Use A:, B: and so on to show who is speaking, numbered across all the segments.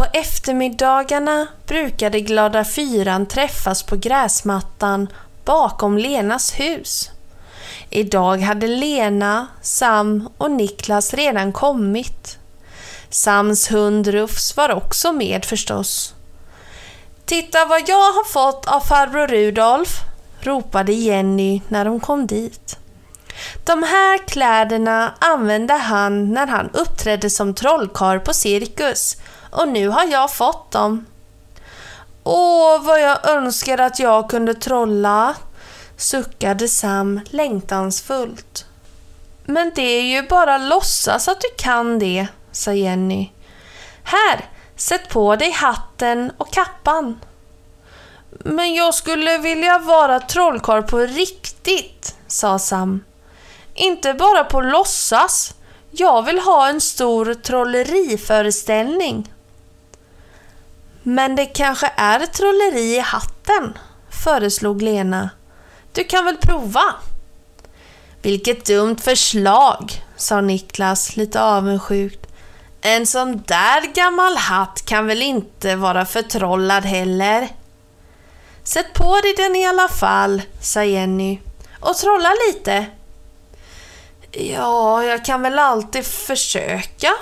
A: På eftermiddagarna brukade Glada Fyran träffas på gräsmattan bakom Lenas hus. Idag hade Lena, Sam och Niklas redan kommit. Sams hund Rufs var också med förstås. Titta vad jag har fått av farbror Rudolf, ropade Jenny när de kom dit. De här kläderna använde han när han uppträdde som trollkarl på cirkus och nu har jag fått dem. Åh, vad jag önskar att jag kunde trolla, suckade Sam längtansfullt. Men det är ju bara låtsas att du kan det, sa Jenny. Här, sätt på dig hatten och kappan. Men jag skulle vilja vara trollkarl på riktigt, sa Sam. Inte bara på låtsas. Jag vill ha en stor trolleriföreställning. Men det kanske är trolleri i hatten, föreslog Lena. Du kan väl prova? Vilket dumt förslag, sa Niklas lite avundsjukt. En sån där gammal hatt kan väl inte vara förtrollad heller? Sätt på dig den i alla fall, sa Jenny. Och trolla lite. Ja, jag kan väl alltid försöka,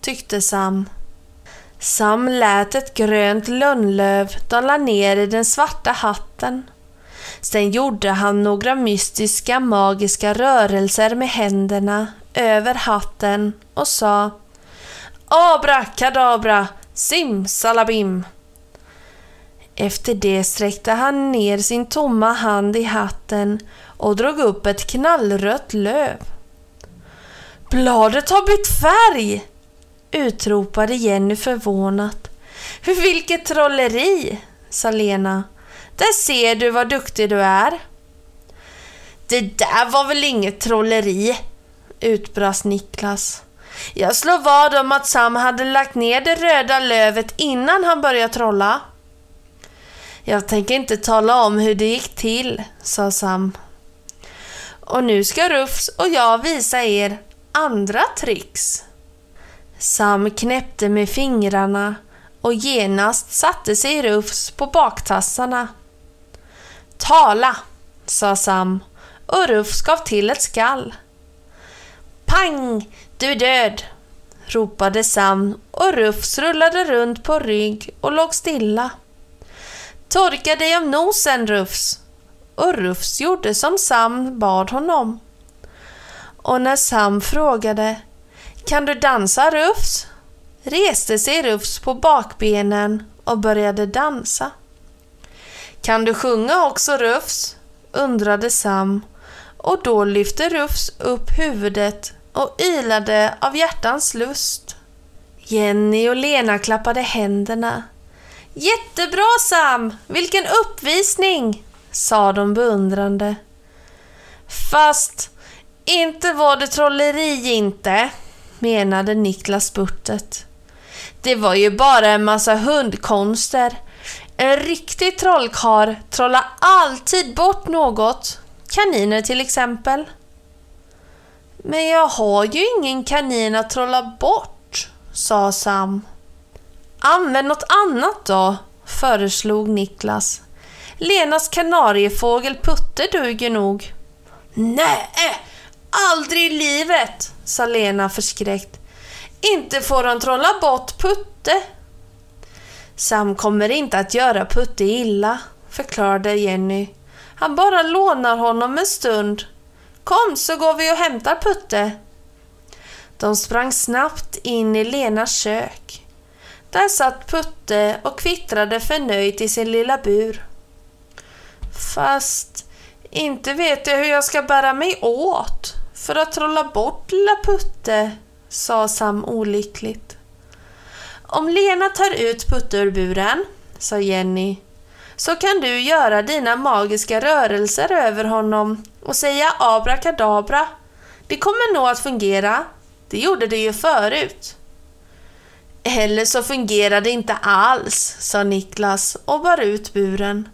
A: tyckte Sam. Sam lät ett grönt lönnlöv dala ner i den svarta hatten. Sen gjorde han några mystiska magiska rörelser med händerna över hatten och sa Abra kadabra, simsalabim. Efter det sträckte han ner sin tomma hand i hatten och drog upp ett knallrött löv. Bladet har bytt färg! Utropade Jenny förvånat. Vilket trolleri, sa Lena. Där ser du vad duktig du är. Det där var väl inget trolleri, utbrast Niklas. Jag slår vad om att Sam hade lagt ner det röda lövet innan han började trolla. Jag tänker inte tala om hur det gick till, sa Sam. Och nu ska Rufs och jag visa er andra tricks. Sam knäppte med fingrarna och genast satte sig Rufs på baktassarna. Tala, sa Sam och Rufs gav till ett skall. Pang, du är död, ropade Sam och Rufs rullade runt på rygg och låg stilla. Torka dig om nosen, Rufs. Och Rufs gjorde som Sam bad honom. Och när Sam frågade kan du dansa, Rufs? reste sig Rufs på bakbenen och började dansa. Kan du sjunga också, Rufs? undrade Sam och då lyfte Rufs upp huvudet och ylade av hjärtans lust. Jenny och Lena klappade händerna. Jättebra Sam! Vilken uppvisning! sa de beundrande. Fast inte var det trolleri inte, menade Niklas Burtet. Det var ju bara en massa hundkonster. En riktig trollkarl trollar alltid bort något. Kaniner till exempel. Men jag har ju ingen kanin att trolla bort, sa Sam. Använd något annat då, föreslog Niklas. Lenas kanariefågel Putte duger nog. Nej, aldrig i livet, sa Lena förskräckt. Inte får han trolla bort Putte. Sam kommer inte att göra Putte illa, förklarade Jenny. Han bara lånar honom en stund. Kom så går vi och hämtar Putte. De sprang snabbt in i Lenas kök. Där satt Putte och kvittrade förnöjt i sin lilla bur. Fast inte vet jag hur jag ska bära mig åt för att trolla bort lilla Putte, sa Sam olyckligt. Om Lena tar ut Putte ur buren, sa Jenny, så kan du göra dina magiska rörelser över honom och säga abrakadabra. Det kommer nog att fungera. Det gjorde det ju förut. Eller så fungerar det inte alls, sa Niklas och bar ut buren.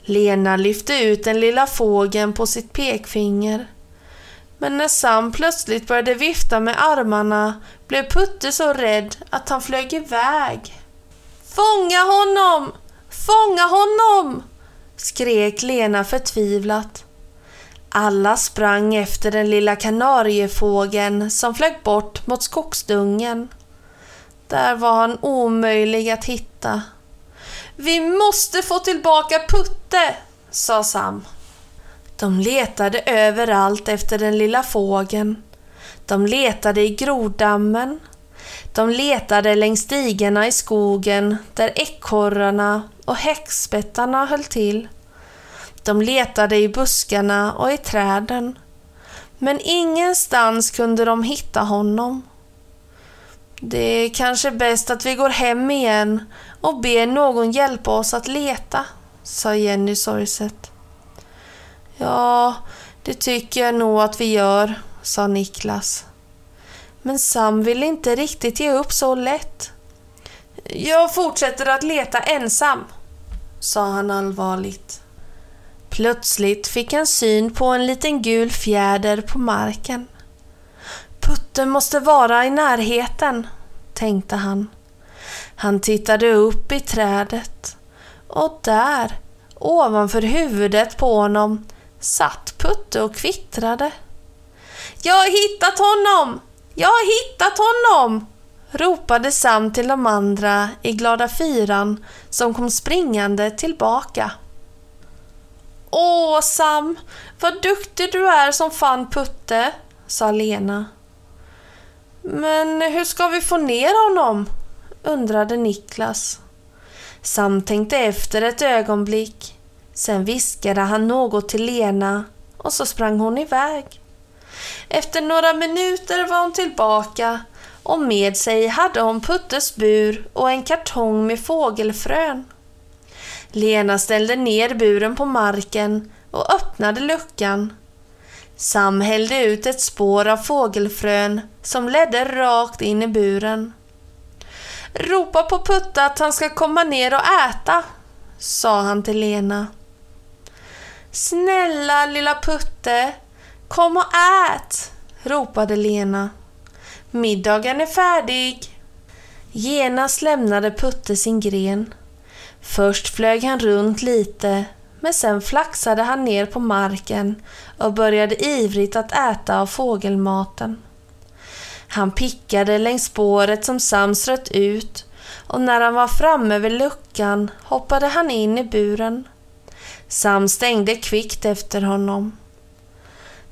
A: Lena lyfte ut den lilla fågeln på sitt pekfinger. Men när Sam plötsligt började vifta med armarna blev Putte så rädd att han flög iväg. Fånga honom! Fånga honom! skrek Lena förtvivlat. Alla sprang efter den lilla kanariefågeln som flög bort mot skogsdungen. Där var han omöjlig att hitta. Vi måste få tillbaka Putte, sa Sam. De letade överallt efter den lilla fågeln. De letade i groddammen. De letade längs stigarna i skogen där ekorrarna och häckspettarna höll till. De letade i buskarna och i träden. Men ingenstans kunde de hitta honom. Det är kanske bäst att vi går hem igen och ber någon hjälpa oss att leta, sa Jenny sorgset. Ja, det tycker jag nog att vi gör, sa Niklas. Men Sam vill inte riktigt ge upp så lätt. Jag fortsätter att leta ensam, sa han allvarligt. Plötsligt fick han syn på en liten gul fjäder på marken. Putte måste vara i närheten, tänkte han. Han tittade upp i trädet och där, ovanför huvudet på honom, satt Putte och kvittrade. Jag har hittat honom! Jag har hittat honom! ropade Sam till de andra i glada fyran som kom springande tillbaka. Åh Sam, vad duktig du är som fann Putte, sa Lena. Men hur ska vi få ner honom? undrade Niklas. Sam tänkte efter ett ögonblick. Sen viskade han något till Lena och så sprang hon iväg. Efter några minuter var hon tillbaka och med sig hade hon Puttes bur och en kartong med fågelfrön. Lena ställde ner buren på marken och öppnade luckan. Sam hällde ut ett spår av fågelfrön som ledde rakt in i buren. Ropa på Putte att han ska komma ner och äta, sa han till Lena. Snälla lilla Putte, kom och ät, ropade Lena. Middagen är färdig. Genast lämnade Putte sin gren. Först flög han runt lite, men sen flaxade han ner på marken och började ivrigt att äta av fågelmaten. Han pickade längs spåret som Sam strött ut och när han var framme vid luckan hoppade han in i buren. Sam stängde kvickt efter honom.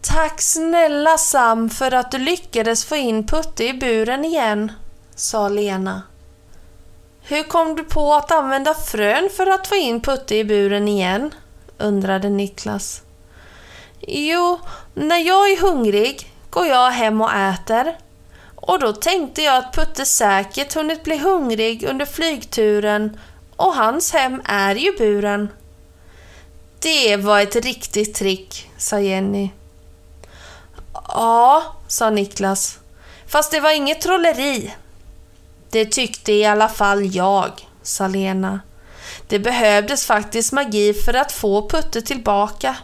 A: Tack snälla Sam för att du lyckades få in Putte i buren igen, sa Lena. Hur kom du på att använda frön för att få in Putte i buren igen? undrade Niklas. Jo, när jag är hungrig går jag hem och äter. Och då tänkte jag att Putte säkert hunnit bli hungrig under flygturen och hans hem är ju buren. Det var ett riktigt trick, sa Jenny. Ja, sa Niklas. Fast det var inget trolleri. Det tyckte i alla fall jag, sa Lena. Det behövdes faktiskt magi för att få Putte tillbaka.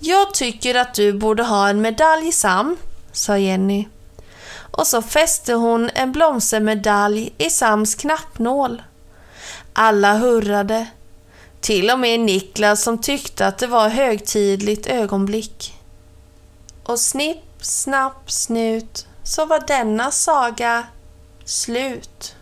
A: Jag tycker att du borde ha en medalj Sam, sa Jenny. Och så fäste hon en blomstermedalj i Sams knappnål. Alla hurrade. Till och med Niklas som tyckte att det var högtidligt ögonblick. Och snipp, snapp, snut så var denna saga slut.